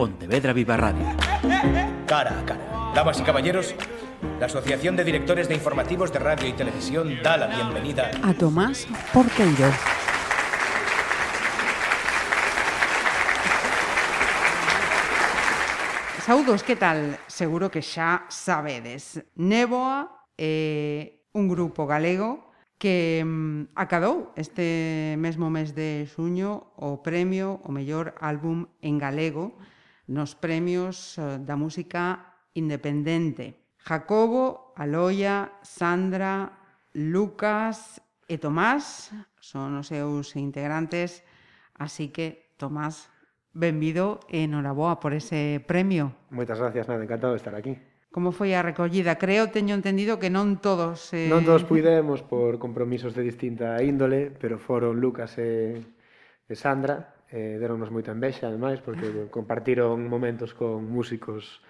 Pontevedra Viva Radio. Cara a cara. Damas y caballeros, la Asociación de Directores de Informativos de Radio y Televisión da la bienvenida a Tomás Porteiro. Saudos, que tal? Seguro que xa sabedes. Neboa é eh, un grupo galego que mm, acadou este mesmo mes de xuño o premio o mellor álbum en galego nos premios eh, da música independente. Jacobo, Aloia, Sandra, Lucas e Tomás son os seus integrantes, así que Tomás, benvido e enhoraboa por ese premio. Moitas gracias, nada, encantado de estar aquí. Como foi a recollida? Creo, teño entendido que non todos... Eh... Non todos puidemos por compromisos de distinta índole, pero foron Lucas e, e Sandra eh, deronnos moita envexa, ademais, porque compartiron momentos con músicos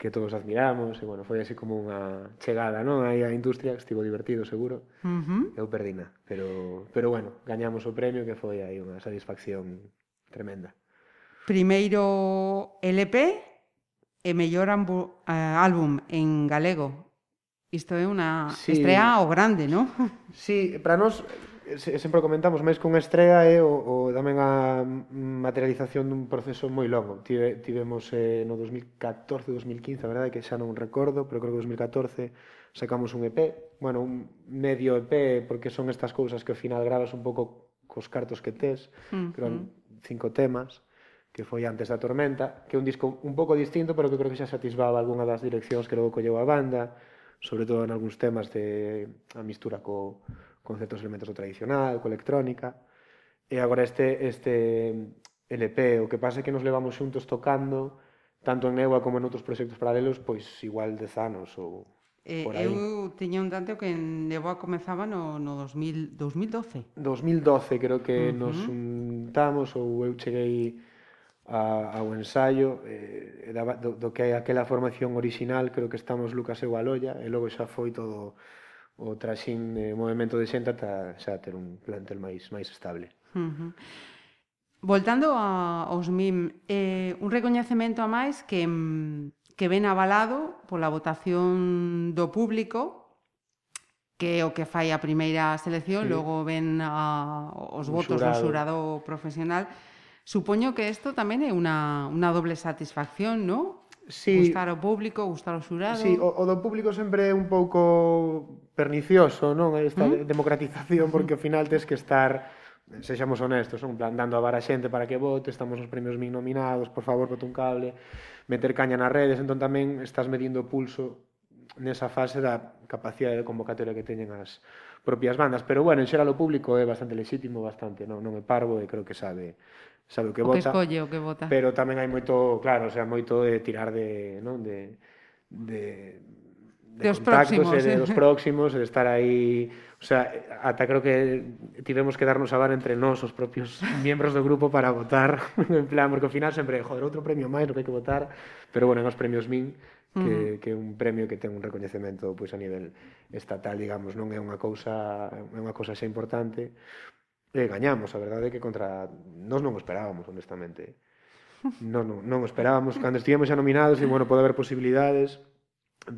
que todos admiramos, e, bueno, foi así como unha chegada, non? Aí a industria, que estivo divertido, seguro. Uh -huh. Eu perdina, pero, pero, bueno, gañamos o premio, que foi aí unha satisfacción tremenda. Primeiro LP, e mellor ambu, uh, álbum en galego. Isto é unha sí. estrea ao grande, non? Sí, para nós sempre comentamos, máis que unha estrela é eh, o, o tamén a materialización dun proceso moi longo. Tive, tivemos eh, no 2014-2015, a verdade que xa non recordo, pero creo que 2014 sacamos un EP, bueno, un medio EP, porque son estas cousas que ao final gravas un pouco cos cartos que tes, uh -huh. creo cinco temas, que foi antes da tormenta, que é un disco un pouco distinto, pero que creo que xa satisfaba algunha das direccións que logo colleu a banda, sobre todo en algúns temas de a mistura co conceptos elementos do tradicional, co electrónica. E agora este, este LP, o que pasa é que nos levamos xuntos tocando, tanto en Neua como en outros proxectos paralelos, pois igual 10 anos ou Eh, eu tiña un tanto que en Neboa comezaba no, no 2000, 2012. 2012 creo que uh -huh. nos juntamos ou eu cheguei a, ao ensaio eh, daba, do, do que é aquela formación orixinal creo que estamos Lucas e Gualoya e logo xa foi todo o traxín de eh, movimento de xente ata xa ter un plantel máis máis estable. Uh -huh. Voltando a, aos MIM, eh, un recoñecemento a máis que, que ven avalado pola votación do público que é o que fai a primeira selección, sí. logo ven a, os un votos xurado. do xurado profesional. Supoño que isto tamén é unha, unha doble satisfacción, non? Sí. Gustar ao público, gustar ao xurado. Sí, o, o do público sempre é un pouco pernicioso, non? Esta ¿Mm? democratización, porque ao final tes que estar sexamos honestos, un plan dando a vara xente para que vote, estamos nos premios min nominados, por favor, bote un cable, meter caña nas redes, entón tamén estás medindo o pulso nesa fase da capacidade de convocatoria que teñen as propias bandas, pero bueno, en xeral o público é bastante lexítimo, bastante, non, non é parvo e creo que sabe sabe o que vota. Que escolle, o que vota. Pero tamén hai moito, claro, o sea, moito de tirar de, non, de de de, eh, de contactos próximos, e de eh? dos próximos, de estar aí... O sea, ata creo que tivemos que darnos a dar entre nós os propios miembros do grupo para votar, en plan, porque ao final sempre, joder, outro premio máis, no que hai que votar, pero bueno, en os premios min, que, uh -huh. que é un premio que ten un recoñecemento pois a nivel estatal, digamos, non é unha cousa, é unha cousa xa importante, e gañamos, a verdade é que contra nós non o esperábamos, honestamente. Non, non, non esperábamos, cando estivemos xa nominados, e bueno, pode haber posibilidades,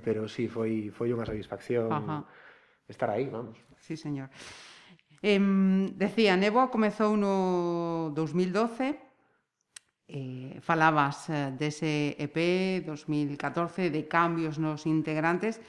Pero sí, foi, foi unha satisfacción Ajá. estar aí, vamos. Sí, señor. Eh, decía, Neboa comezou no 2012, eh, falabas eh, dese EP 2014 de cambios nos integrantes,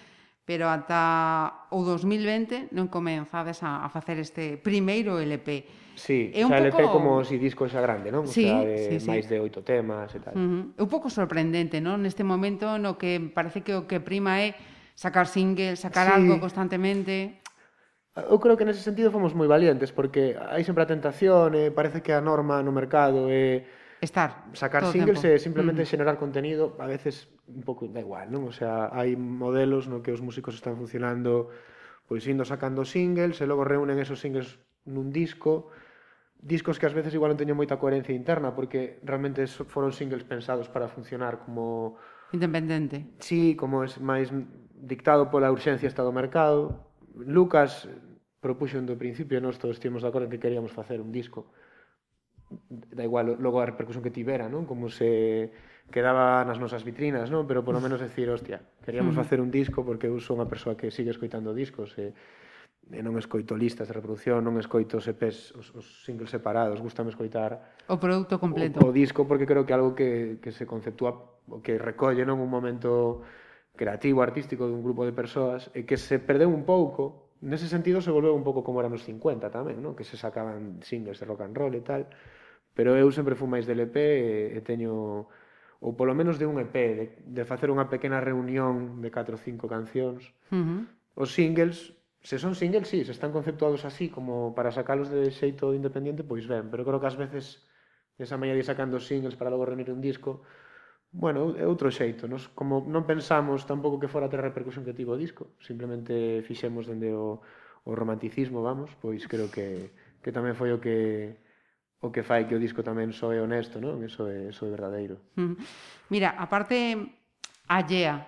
pero ata o 2020 non comenzades a, a facer este primeiro LP. Sí, é un o sea, pouco... LP como si disco xa grande, non? Sí, o sea, de, sí, sí. máis de oito temas e tal. Uh -huh. É un pouco sorprendente, non? Neste momento no que parece que o que prima é sacar singles, sacar sí. algo constantemente. Eu creo que nese sentido fomos moi valientes porque hai sempre a tentación, e parece que a norma no mercado é estar sacar singles e simplemente uh -huh. generar contenido, a veces un pouco da igual, non? O sea, hai modelos no que os músicos están funcionando pois indo sacando singles e logo reúnen esos singles nun disco discos que ás veces igual non teñen moita coherencia interna porque realmente foron singles pensados para funcionar como independente. Sí, como es máis dictado pola urxencia estado do mercado. Lucas propuxo do principio, nós todos estivemos de acordo en que queríamos facer un disco da igual logo a repercusión que tivera, non? Como se quedaba nas nosas vitrinas, non? Pero polo menos decir, hostia, queríamos hmm. facer un disco porque eu son unha persoa que sigue escoitando discos e, e non escoito listas de reproducción, non escoito os EPs, os, os singles separados, gustame escoitar o produto completo. O, o disco porque creo que é algo que, que se conceptúa que recolle non un momento creativo, artístico dun grupo de persoas e que se perdeu un pouco nese sentido se volveu un pouco como era nos 50 tamén, non? Que se sacaban singles de rock and roll e tal, pero eu sempre fui máis del EP e, e teño ou polo menos de un EP, de, de facer unha pequena reunión de 4 ou 5 cancións. Uh -huh. Os singles, se son singles, sí, se están conceptuados así, como para sacalos de xeito independiente, pois ben, pero creo que ás veces esa maña de ir sacando singles para logo reunir un disco, bueno, é outro xeito. Nos, como non pensamos tampouco que fora ter a repercusión que tivo o disco, simplemente fixemos dende o, o romanticismo, vamos, pois creo que, que tamén foi o que o que fai que o disco tamén soe honesto, non? Eso é, eso é verdadeiro. Mira, aparte allea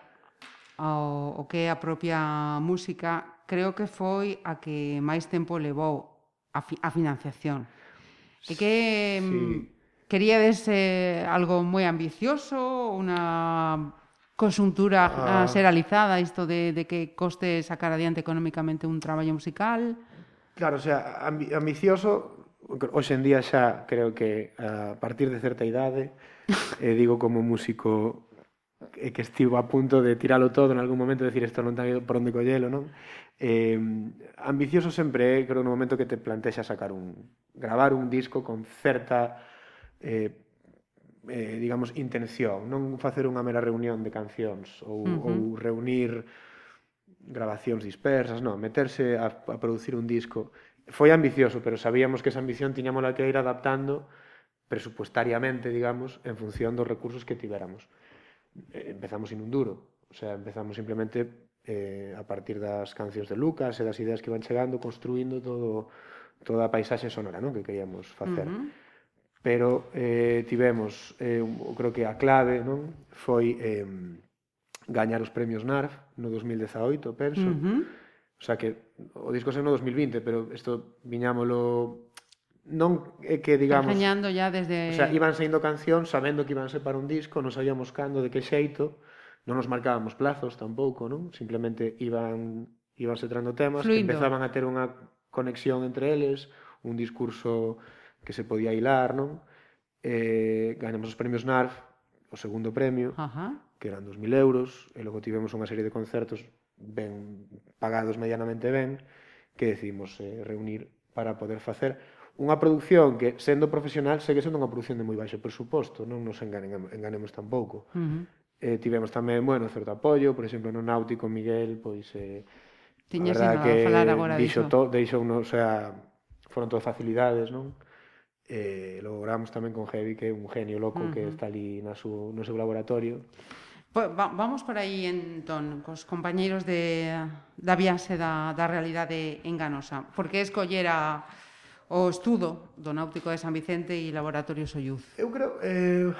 ao, o que é a propia música, creo que foi a que máis tempo levou a, fi, a financiación. E que sí mm, quería verse algo moi ambicioso, unha cosuntura ah. ah. a ser alizada isto de, de que coste sacar adiante económicamente un traballo musical? Claro, o sea, ambicioso hoxe en día xa creo que a partir de certa idade eh, digo como músico eh, que estivo a punto de tiralo todo en algún momento, decir isto non ten por onde collelo, non? Eh, ambicioso sempre é, creo, no momento que te planteas sacar un gravar un disco con certa eh, eh, digamos, intención, non facer unha mera reunión de cancións ou, uh -huh. ou reunir grabacións dispersas, non, meterse a, a producir un disco. Foi ambicioso, pero sabíamos que esa ambición tiñámola que ir adaptando presupuestariamente, digamos, en función dos recursos que tivéramos. Eh, empezamos sin un duro, o sea, empezamos simplemente eh, a partir das cancións de Lucas e das ideas que iban chegando, construindo todo toda a paisaxe sonora, non, que queríamos facer. Uh -huh pero eh, tivemos, eh, creo que a clave non foi eh, gañar os premios NARF no 2018, penso. Uh -huh. O sea que o disco xa no 2020, pero isto viñámolo non é que digamos gañando ya desde o sea, iban saindo cancións sabendo que iban ser para un disco, non sabíamos cando, de que xeito, non nos marcábamos plazos tampouco, non? Simplemente iban iban se trando temas Fluindo. que empezaban a ter unha conexión entre eles, un discurso que se podía hilar, non? Eh, gañamos os premios NARF, o segundo premio, Ajá. que eran 2.000 euros, e logo tivemos unha serie de concertos ben pagados medianamente ben, que decidimos eh, reunir para poder facer unha produción que, sendo profesional, segue sendo unha produción de moi baixo presuposto, non nos enganen, enganemos tampouco. Uh -huh. eh, tivemos tamén, bueno, certo apoio, por exemplo, no Náutico Miguel, pois... Eh, Tiñas a que falar agora dixo, diso. To, deixou, no, o sea, foron todas facilidades, non? eh, logramos tamén con Heavy, que é un genio loco uh -huh. que está ali na su, no seu laboratorio. Pues, va, vamos por aí, entón, cos compañeiros de, da viaxe da, da realidade enganosa. Por que escollera o estudo do Náutico de San Vicente e Laboratorio Soyuz? Eu creo... Eh,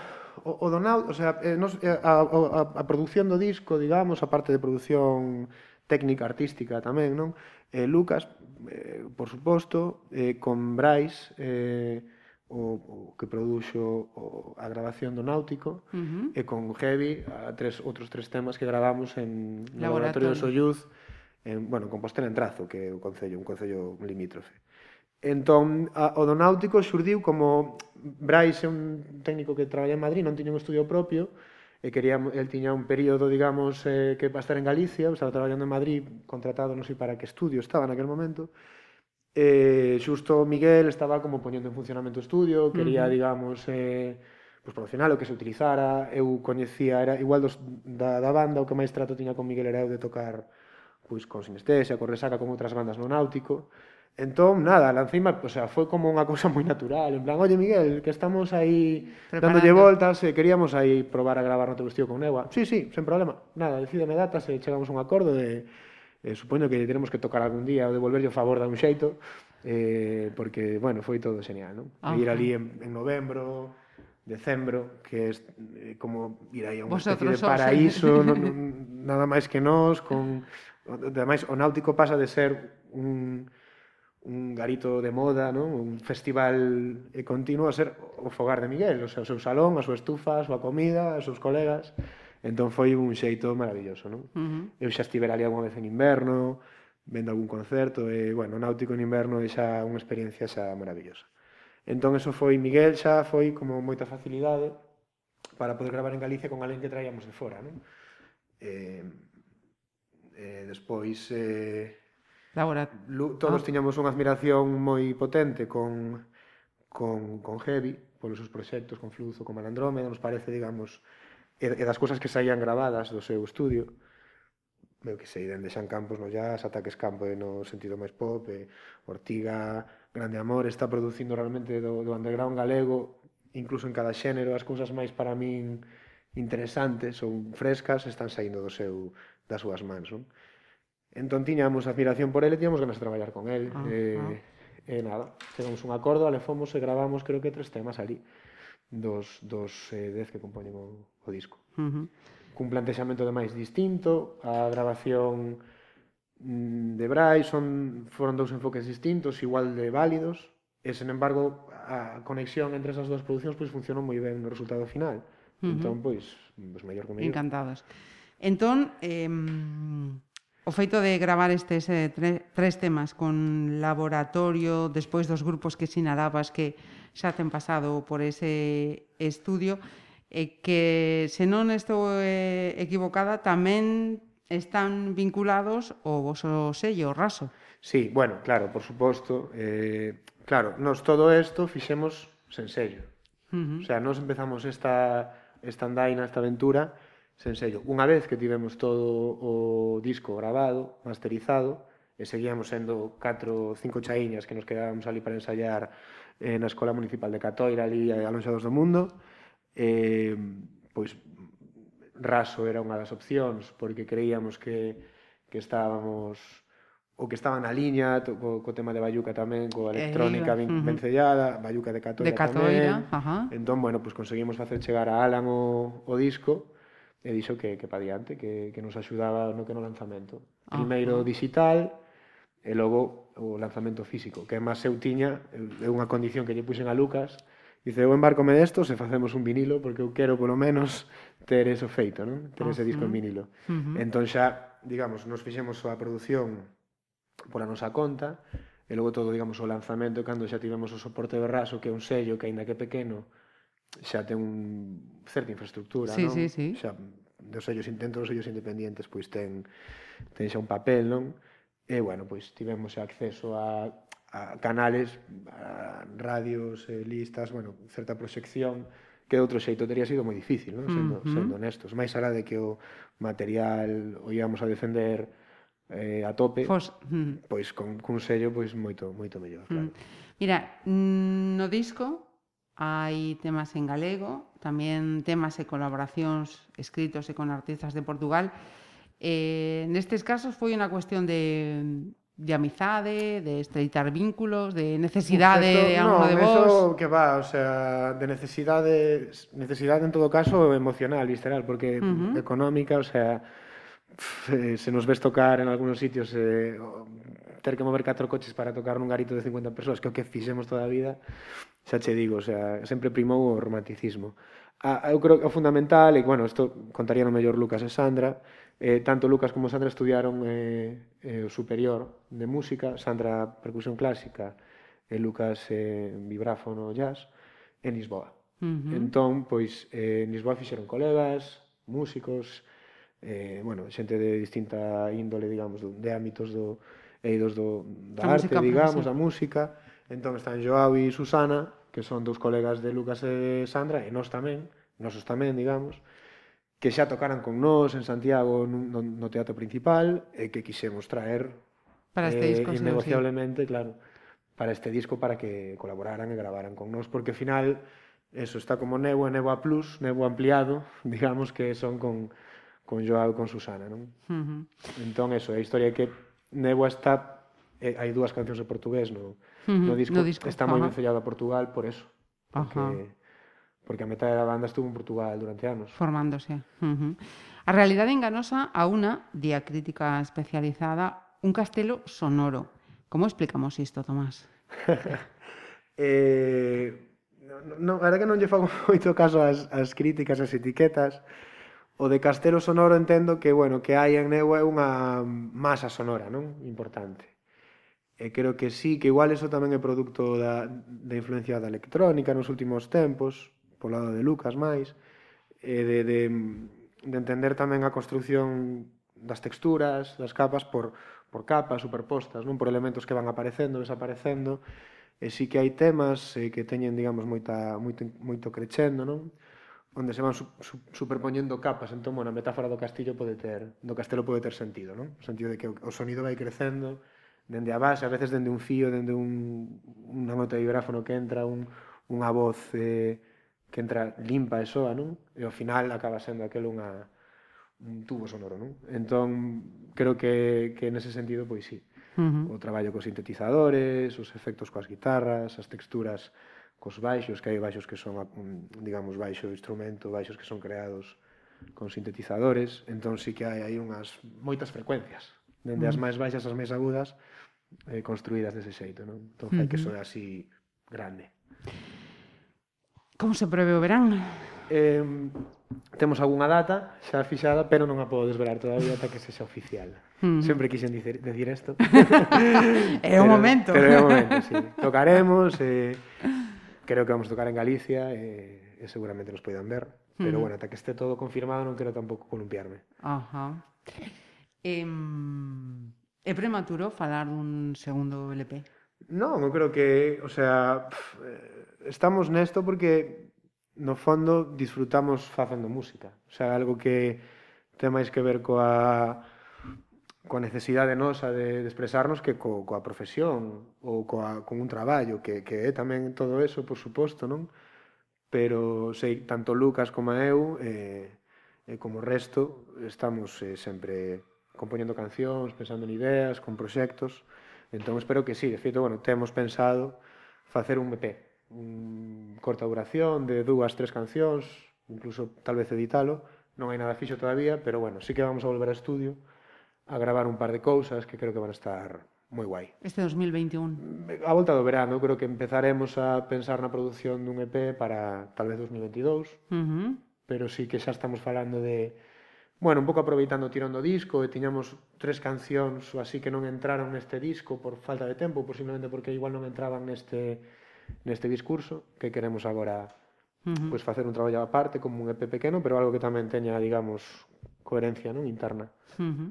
o, o do Náutico, o sea, eh, nos, eh, a, a, a produción do disco, digamos, a parte de produción técnica artística tamén, non? Eh, Lucas, eh, por suposto, eh, con Brais, eh, o, o que produxo o, a grabación do Náutico uh -huh. e con Heavy a tres outros tres temas que gravamos en Laboratorio, Laboratorio Solluz en, bueno, Compostela en Trazo, que é o concello, un concello limítrofe. Entón, a, o do Náutico xurdiu como Brais é un técnico que traballa en Madrid, non tiña un estudio propio, e quería, el tiña un período, digamos, eh, que para estar en Galicia, estaba traballando en Madrid, contratado, non sei para que estudio estaba en aquel momento, eh, xusto Miguel estaba como poñendo en funcionamento o estudio, quería, uh -huh. digamos, eh, pues promocionar o que se utilizara, eu coñecía, era igual dos, da, da banda, o que máis trato tiña con Miguel era eu de tocar pois, con sinestesia, con resaca, con outras bandas no náutico, Entón, nada, lanceima, o sea, foi como unha cousa moi natural, en plan, oye Miguel, que estamos aí Preparando. dándolle voltas, e queríamos aí probar a gravar no teu vestido con Neua. Sí, sí, sen problema, nada, decídeme datas e chegamos a un acordo de eh, supoño que tenemos que tocar algún día ou devolverlle o favor dun xeito, eh, porque, bueno, foi todo genial, non? Ah, ir ali en, en novembro, decembro, que é eh, como ir aí a unha especie de paraíso, non, non, nada máis que nós, con... Ademais, o náutico pasa de ser un, un garito de moda, non? un festival continuo a ser o fogar de Miguel, o sea, o seu salón, a súa estufa, a súa comida, os seus colegas. Entón foi un xeito maravilloso, non? Uh -huh. Eu xa estivera ali algunha vez en inverno, vendo algún concerto, e, bueno, náutico en inverno é xa unha experiencia xa maravillosa. Entón, eso foi, Miguel xa foi como moita facilidade para poder gravar en Galicia con alguén que traíamos de fora, non? Eh, eh, despois, eh, Laura, todos ah. tiñamos unha admiración moi potente con, con, con Heavy, polos seus proxectos, con Fluzo, con Malandrómeda, nos parece, digamos, e, e das cousas que saían grabadas do seu estudio, meu que sei, dende Xan Campos no jazz, Ataques Campo no sentido máis pop, e Ortiga, Grande Amor, está producindo realmente do, do underground galego, incluso en cada xénero, as cousas máis para min interesantes ou frescas están saindo do seu das súas mans, non? Entón tiñamos admiración por ele, tiñamos ganas de traballar con el. Ah, e, ah. e nada, chegamos un acordo, ale fomos e gravamos creo que tres temas ali dos, dos eh, dez que compoñen o, o disco. Uh -huh. Cun plantexamento máis distinto, a grabación mm, de Brai son foron dous enfoques distintos, igual de válidos, e sen embargo a conexión entre esas dúas producións pois funcionou moi ben no resultado final. Uh -huh. Entón, pois, pois mellor que mellor. Encantados. Entón, eh, o feito de gravar estes eh, tre, tres temas con laboratorio, despois dos grupos que sinalabas que xa ten pasado por ese estudio e que, se non estou eh, equivocada, tamén están vinculados ao voso sello, o raso. Sí, bueno, claro, por suposto. Eh, claro, nos todo isto fixemos sen sello. Uh -huh. O sea, nos empezamos esta, esta andaina, esta aventura, sen sello. Unha vez que tivemos todo o disco grabado, masterizado, e seguíamos sendo catro, cinco chaiñas que nos quedábamos ali para ensayar eh, na Escola Municipal de Catoira, ali eh, alonxados do mundo, eh, pois raso era unha das opcións, porque creíamos que, que estábamos o que estaba na liña co, co tema de Bayuca tamén, co electrónica ben, uh -huh. vencellada, Bayuca de Catoira, de Catoira tamén. Ajá. Entón, bueno, pues conseguimos facer chegar a Alan o, o disco e dixo que, que pa diante, que, que nos axudaba no que no lanzamento. Ah, Primeiro ah. uh -huh. digital, e logo o lanzamento físico, que máis eu tiña, é unha condición que lle puxen a Lucas, dice, eu embarcome desto se facemos un vinilo, porque eu quero polo menos ter eso feito, non? ter ese disco en vinilo. Uh -huh. Entón xa, digamos, nos fixemos a produción pola nosa conta, e logo todo, digamos, o lanzamento, cando xa tivemos o soporte de raso, que é un sello que, aínda que pequeno, xa ten un certa infraestructura, sí, non? Sí, sí. Xa dos sellos intentos, dos sellos independientes, pois ten, ten xa un papel, non? E, bueno, pois tivemos acceso a, a canales, a radios, eh, listas, bueno, certa proxección que de outro xeito teria sido moi difícil, non? Sendo, uh -huh. sendo honestos. Máis alá de que o material o íamos a defender eh, a tope, Fos... pois con, cun sello pois moito moito mellor, claro. Mira, no disco hai temas en galego, tamén temas e colaboracións escritos e con artistas de Portugal, eh, nestes casos foi unha cuestión de de amizade, de estreitar vínculos, de necesidade Perfecto. de alguno no, de vos. Eso que va, o sea, de necesidade, necesidade en todo caso emocional, visceral, porque uh -huh. económica, o sea, eh, se nos ves tocar en algunos sitios eh, ter que mover catro coches para tocar nun garito de 50 persoas, que é o que fixemos toda a vida, xa che digo, o sea, sempre primou o romanticismo. A, eu creo que o fundamental, e bueno, isto contaría no mellor Lucas e Sandra, Eh, tanto Lucas como Sandra estudiaron eh, eh, o superior de música, Sandra percusión clásica e Lucas eh, vibráfono jazz en Lisboa. Uh -huh. Entón, pois, eh, en Lisboa fixeron colegas, músicos, eh, bueno, xente de distinta índole, digamos, de ámbitos do, eidos do, da a arte, música, digamos, da música. Entón están Joao e Susana, que son dous colegas de Lucas e Sandra, e nós tamén, nosos tamén, digamos, que xa tocaran con nós en Santiago no, no teatro principal e que quixemos traer para este eh, disco, eh, innegociablemente, sí. claro, para este disco para que colaboraran e gravaran con nós, porque ao final eso está como Nebo e Neboa Plus, Nebo ampliado, digamos que son con con Joao e con Susana, non? Uh -huh. Entón, eso, a historia é que Nebo está eh, hai dúas cancións en portugués no, uh -huh, no, disco. no disco, está moi vencellado a Portugal por eso. Porque, porque a metade da banda estuvo en Portugal durante anos. Formándose. Uh -huh. A realidade enganosa a unha diacrítica especializada, un castelo sonoro. Como explicamos isto, Tomás? eh, no, no, ahora que non lle fago moito caso as, as críticas, as etiquetas, o de castelo sonoro entendo que, bueno, que hai en Neua unha masa sonora, non? Importante. E creo que sí, que igual eso tamén é produto da, da influencia da electrónica nos últimos tempos, por lado de Lucas máis, e de, de, de entender tamén a construción das texturas, das capas por, por capas superpostas, non por elementos que van aparecendo, desaparecendo, e si que hai temas eh, que teñen, digamos, moita, moito, moito crecendo, non? onde se van su, su, superpoñendo capas, entón, bueno, a metáfora do castillo pode ter, do castelo pode ter sentido, non? O sentido de que o, o sonido vai crecendo, dende a base, a veces dende un fío, dende un, unha nota de vibráfono que entra, un, unha voz eh, que entra limpa e soa, non? E ao final acaba sendo aquel unha un tubo sonoro, non? Entón, creo que, que nese sentido, pois sí. Uh -huh. O traballo cos sintetizadores, os efectos coas guitarras, as texturas cos baixos, que hai baixos que son, mm, digamos, baixo instrumento, baixos que son creados con sintetizadores, entón sí que hai aí unhas moitas frecuencias, dende uh -huh. as máis baixas ás máis agudas, eh, construídas dese xeito, non? Entón uh -huh. hai que son así grande. Como se prevé o verán? Eh, temos algunha data xa fixada, pero non a podo desvelar todavía ata que sexa oficial. Mm. Sempre quixen dicer, decir isto. é o momento. Pero é o momento, sí. Tocaremos, eh, creo que vamos a tocar en Galicia, eh, e seguramente nos poidan ver. Pero mm. bueno, ata que este todo confirmado non quero tampouco columpiarme. Ajá. Eh, é prematuro falar dun segundo LP? Non, eu creo que, o sea, pff, eh, estamos nesto porque no fondo disfrutamos facendo música. O sea, algo que ten máis que ver coa coa necesidade nosa de, de expresarnos que co, coa profesión ou coa, con un traballo, que, que é tamén todo eso, por suposto, non? Pero sei, tanto Lucas como eu, eh, eh, como o resto, estamos eh, sempre compoñendo cancións, pensando en ideas, con proxectos. Entón, espero que sí. De feito, bueno, temos pensado facer un EP Mm, un corta duración de dúas, tres cancións, incluso tal vez editalo, non hai nada fixo todavía, pero bueno, sí que vamos a volver ao estudio a gravar un par de cousas que creo que van a estar moi guai. Este 2021. A volta do verano, creo que empezaremos a pensar na produción dun EP para tal vez 2022, uh -huh. pero sí que xa estamos falando de bueno, un pouco aproveitando o tirón do disco e tiñamos tres cancións ou así que non entraron neste disco por falta de tempo, posiblemente porque igual non entraban neste neste discurso, que queremos agora uh -huh. pois facer un traballo aparte como un EP pequeno, pero algo que tamén teña, digamos, coherencia non interna. Uh -huh.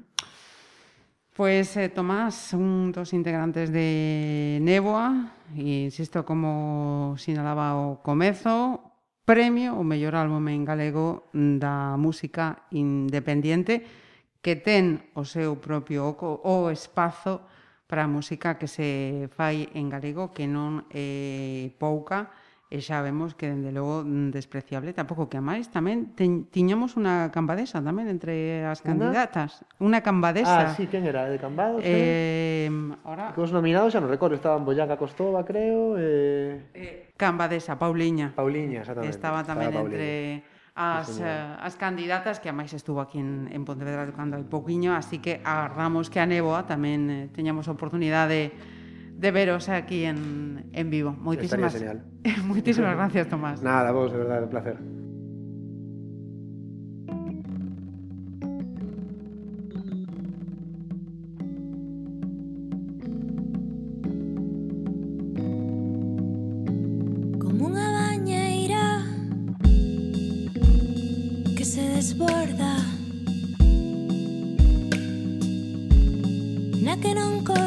Pois eh, Tomás, un dos integrantes de Néboa, e insisto, como sinalaba o comezo, premio o mellor álbum en galego da música independiente que ten o seu propio oco, o espazo para a música que se fai en galego que non é pouca e xa vemos que dende logo despreciable tampouco que a máis tamén ten, tiñamos unha cambadesa tamén entre as candidatas unha cambadesa ah, si, sí, quen era? de Cambados? Eh. Ora... os nominados xa non recordo estaban Boyaca Costova creo eh... eh Cambadesa, Pauliña Pauliña, exactamente estaba tamén estaba Pauliña. entre as, uh, as candidatas que a máis estuvo aquí en, en Pontevedra tocando hai poquinho, así que agardamos que a néboa tamén eh, teñamos a oportunidade de, de veros aquí en, en vivo. Moitísimas, moitísimas gracias, Tomás. Nada, vos, de verdade, un placer. que uncle